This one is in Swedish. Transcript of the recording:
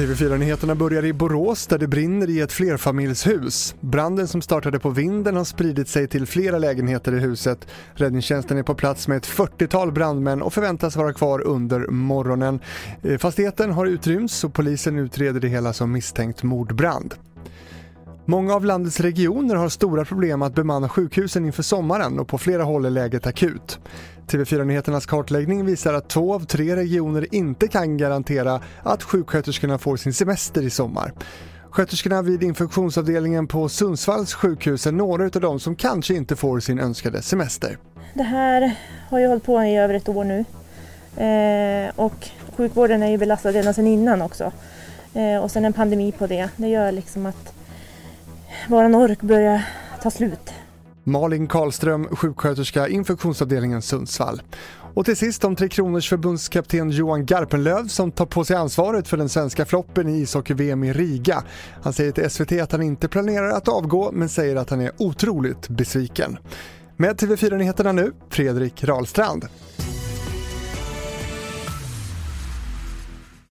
TV4-nyheterna börjar i Borås där det brinner i ett flerfamiljshus. Branden som startade på vinden har spridit sig till flera lägenheter i huset. Räddningstjänsten är på plats med ett 40-tal brandmän och förväntas vara kvar under morgonen. Eh, fastigheten har utrymts och polisen utreder det hela som misstänkt mordbrand. Många av landets regioner har stora problem att bemanna sjukhusen inför sommaren och på flera håll är läget akut. TV4-nyheternas kartläggning visar att två av tre regioner inte kan garantera att sjuksköterskorna får sin semester i sommar. Sköterskorna vid infektionsavdelningen på Sundsvalls sjukhus är några av de som kanske inte får sin önskade semester. Det här har ju hållit på i över ett år nu eh, och sjukvården är ju belastad redan sedan innan också. Eh, och sen en pandemi på det, det gör liksom att våran ork börjar ta slut. Malin Karlström, sjuksköterska, infektionsavdelningen Sundsvall. Och till sist om Tre Kronors förbundskapten Johan Garpenlöv som tar på sig ansvaret för den svenska floppen i ishockey-VM i Riga. Han säger till SVT att han inte planerar att avgå men säger att han är otroligt besviken. Med TV4 Nyheterna nu, Fredrik Rahlstrand.